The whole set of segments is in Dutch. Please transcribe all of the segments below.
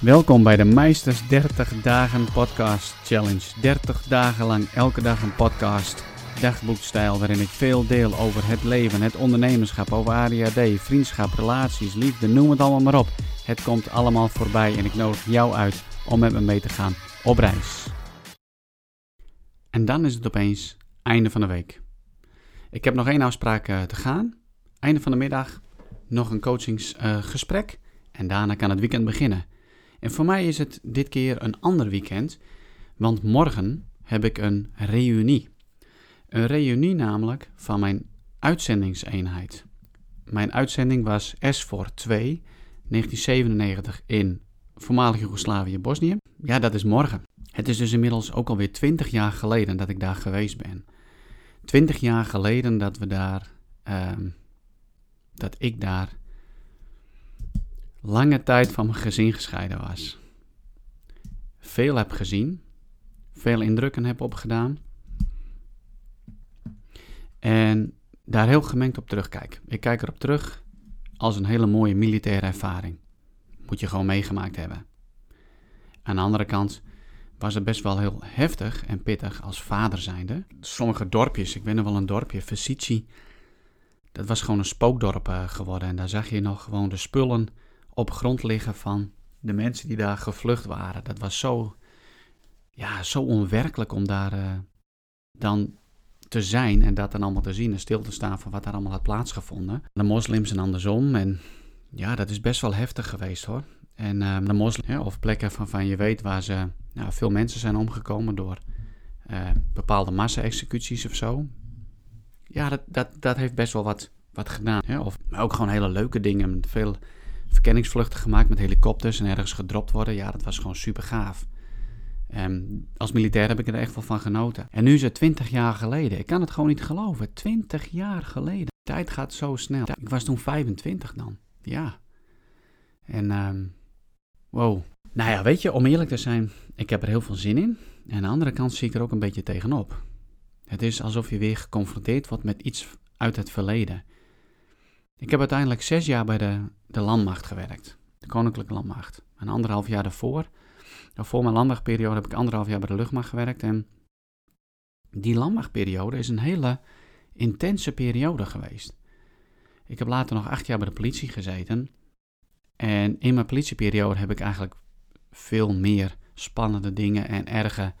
Welkom bij de Meisters 30 Dagen Podcast Challenge. 30 dagen lang elke dag een podcast, dagboekstijl, waarin ik veel deel over het leven, het ondernemerschap, over ADHD, vriendschap, relaties, liefde, noem het allemaal maar op. Het komt allemaal voorbij en ik nodig jou uit om met me mee te gaan op reis. En dan is het opeens einde van de week. Ik heb nog één afspraak eh, te gaan. Einde van de middag nog een coachingsgesprek en daarna kan het weekend beginnen. En voor mij is het dit keer een ander weekend, want morgen heb ik een reunie. Een reunie namelijk van mijn uitzendingseenheid. Mijn uitzending was S voor 2, 1997 in voormalig Joegoslavië, Bosnië. Ja, dat is morgen. Het is dus inmiddels ook alweer 20 jaar geleden dat ik daar geweest ben. 20 jaar geleden dat we daar, ehm, dat ik daar lange tijd van mijn gezin gescheiden was. Veel heb gezien, veel indrukken heb opgedaan. En daar heel gemengd op terugkijk. Ik kijk erop terug als een hele mooie militaire ervaring. Moet je gewoon meegemaakt hebben. Aan de andere kant was het best wel heel heftig en pittig als vader zijnde. Sommige dorpjes, ik weet nog wel een dorpje, Vesici, dat was gewoon een spookdorp eh, geworden. En daar zag je nog gewoon de spullen op grond liggen van de mensen die daar gevlucht waren. Dat was zo, ja, zo onwerkelijk om daar uh, dan te zijn en dat dan allemaal te zien en stil te staan van wat daar allemaal had plaatsgevonden. De moslims en andersom. En ja, dat is best wel heftig geweest hoor. En uh, de moslims, of plekken van, van je weet waar ze, nou, veel mensen zijn omgekomen door uh, bepaalde massa-executies of zo. Ja, dat, dat, dat heeft best wel wat, wat gedaan. Hè? Of, maar ook gewoon hele leuke dingen. Veel verkenningsvluchten gemaakt met helikopters en ergens gedropt worden. Ja, dat was gewoon super gaaf. Um, als militair heb ik er echt wel van genoten. En nu is het 20 jaar geleden. Ik kan het gewoon niet geloven. 20 jaar geleden. De tijd gaat zo snel. Ik was toen 25 dan. Ja. En, um, wow. Nou ja, weet je, om eerlijk te zijn, ik heb er heel veel zin in. En aan de andere kant zie ik er ook een beetje tegenop. Het is alsof je weer geconfronteerd wordt met iets uit het verleden. Ik heb uiteindelijk zes jaar bij de, de landmacht gewerkt, de Koninklijke Landmacht. Een anderhalf jaar daarvoor, voor mijn landmachtperiode, heb ik anderhalf jaar bij de luchtmacht gewerkt. En die landmachtperiode is een hele intense periode geweest. Ik heb later nog acht jaar bij de politie gezeten. En in mijn politieperiode heb ik eigenlijk veel meer spannende dingen en erge,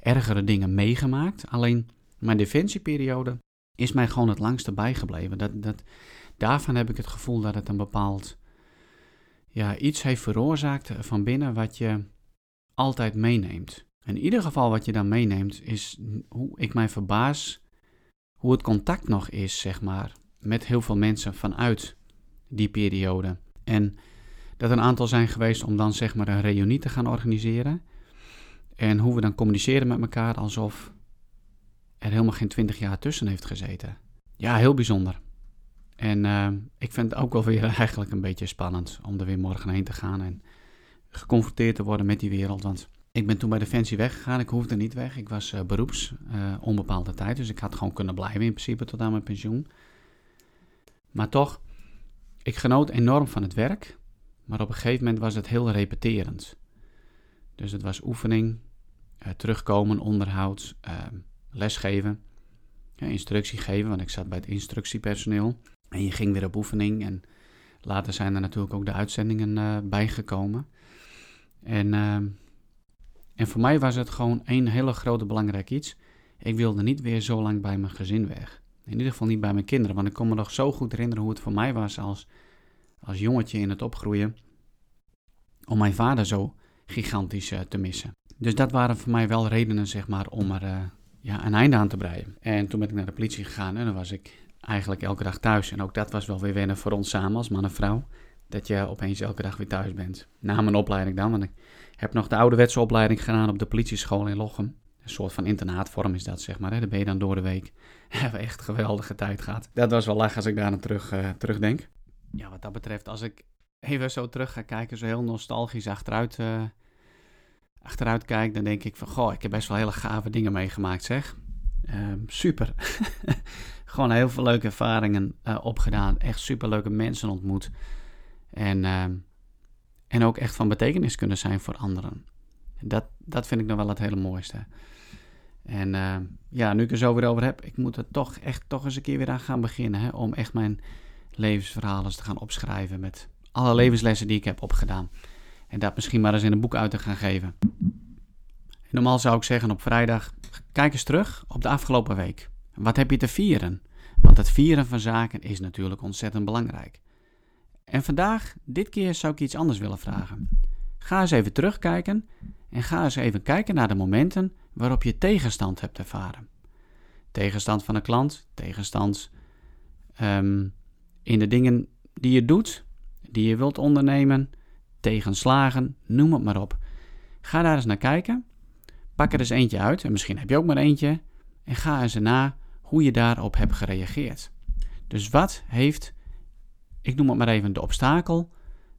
ergere dingen meegemaakt. Alleen mijn defensieperiode is mij gewoon het langste bijgebleven. Dat, dat, daarvan heb ik het gevoel dat het een bepaald ja, iets heeft veroorzaakt van binnen wat je altijd meeneemt. In ieder geval wat je dan meeneemt is hoe ik mij verbaas hoe het contact nog is, zeg maar, met heel veel mensen vanuit die periode. En dat een aantal zijn geweest om dan zeg maar een reunie te gaan organiseren. En hoe we dan communiceren met elkaar alsof er helemaal geen twintig jaar tussen heeft gezeten. Ja, heel bijzonder. En uh, ik vind het ook wel weer eigenlijk een beetje spannend om er weer morgen heen te gaan en geconfronteerd te worden met die wereld. Want ik ben toen bij Defensie weggegaan. Ik hoefde niet weg. Ik was uh, beroeps, uh, onbepaalde tijd. Dus ik had gewoon kunnen blijven in principe tot aan mijn pensioen. Maar toch, ik genoot enorm van het werk. Maar op een gegeven moment was het heel repeterend. Dus het was oefening, terugkomen, onderhoud, lesgeven, instructie geven. Want ik zat bij het instructiepersoneel. En je ging weer op oefening en later zijn er natuurlijk ook de uitzendingen uh, bijgekomen. En, uh, en voor mij was het gewoon één hele grote belangrijk iets. Ik wilde niet weer zo lang bij mijn gezin weg. In ieder geval niet bij mijn kinderen, want ik kon me nog zo goed herinneren hoe het voor mij was als, als jongetje in het opgroeien. Om mijn vader zo gigantisch uh, te missen. Dus dat waren voor mij wel redenen, zeg maar, om er ja, een einde aan te breien. En toen ben ik naar de politie gegaan en dan was ik eigenlijk elke dag thuis. En ook dat was wel weer wennen voor ons samen als man en vrouw. Dat je opeens elke dag weer thuis bent. Na mijn opleiding dan, want ik heb nog de ouderwetse opleiding gedaan op de politieschool in Lochem. Een soort van internaatvorm is dat, zeg maar. Hè? Daar ben je dan door de week. Hebben echt geweldige tijd gehad. Dat was wel lach als ik daar naar terug, uh, terugdenk. Ja, wat dat betreft, als ik even zo terug ga kijken, zo heel nostalgisch achteruit, uh, achteruit kijk, dan denk ik van, goh, ik heb best wel hele gave dingen meegemaakt, zeg. Uh, super. gewoon heel veel leuke ervaringen uh, opgedaan. Echt superleuke mensen ontmoet. En, uh, En ook echt van betekenis kunnen zijn voor anderen. Dat, dat vind ik nog wel het hele mooiste. En uh, ja, nu ik er zo weer over heb, ik moet er toch echt toch eens een keer weer aan gaan beginnen. Hè, om echt mijn levensverhalen te gaan opschrijven met alle levenslessen die ik heb opgedaan. En dat misschien maar eens in een boek uit te gaan geven. normaal zou ik zeggen op vrijdag, kijk eens terug op de afgelopen week. Wat heb je te vieren? Want het vieren van zaken is natuurlijk ontzettend belangrijk. En vandaag, dit keer, zou ik iets anders willen vragen. Ga eens even terugkijken en ga eens even kijken naar de momenten waarop je tegenstand hebt ervaren. Tegenstand van een klant, tegenstand um, in de dingen die je doet, die je wilt ondernemen, tegenslagen, noem het maar op. Ga daar eens naar kijken. Pak er eens eentje uit, en misschien heb je ook maar eentje, en ga eens na hoe je daarop hebt gereageerd. Dus wat heeft, ik noem het maar even, de obstakel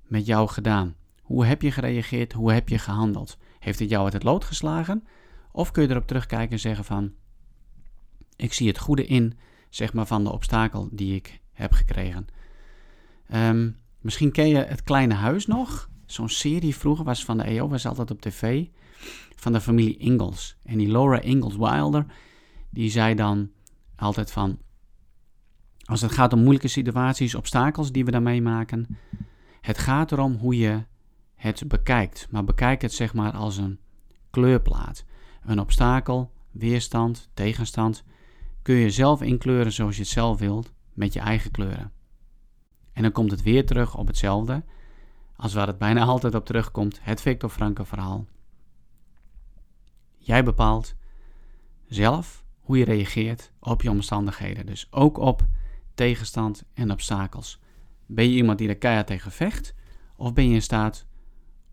met jou gedaan? Hoe heb je gereageerd? Hoe heb je gehandeld? Heeft het jou uit het lood geslagen? Of kun je erop terugkijken en zeggen van, ik zie het goede in, zeg maar, van de obstakel die ik heb gekregen. Um, misschien ken je Het Kleine Huis nog. Zo'n serie vroeger was van de EO, was altijd op tv. Van de familie Ingalls. En die Laura Ingalls Wilder, die zei dan altijd van... Als het gaat om moeilijke situaties, obstakels die we daarmee maken... Het gaat erom hoe je het bekijkt. Maar bekijk het zeg maar als een kleurplaat. Een obstakel, weerstand, tegenstand... kun je zelf inkleuren zoals je het zelf wilt met je eigen kleuren. En dan komt het weer terug op hetzelfde als waar het bijna altijd op terugkomt, het Victor Franke verhaal. Jij bepaalt zelf hoe je reageert op je omstandigheden, dus ook op tegenstand en obstakels. Ben je iemand die er keihard tegen vecht, of ben je in staat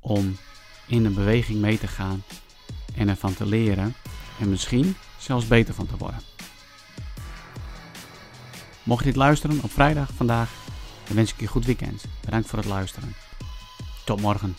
om in een beweging mee te gaan en ervan te leren en misschien zelfs beter van te worden? Mocht je dit luisteren op vrijdag vandaag, dan wens ik je een goed weekend. Bedankt voor het luisteren. Tot morgen.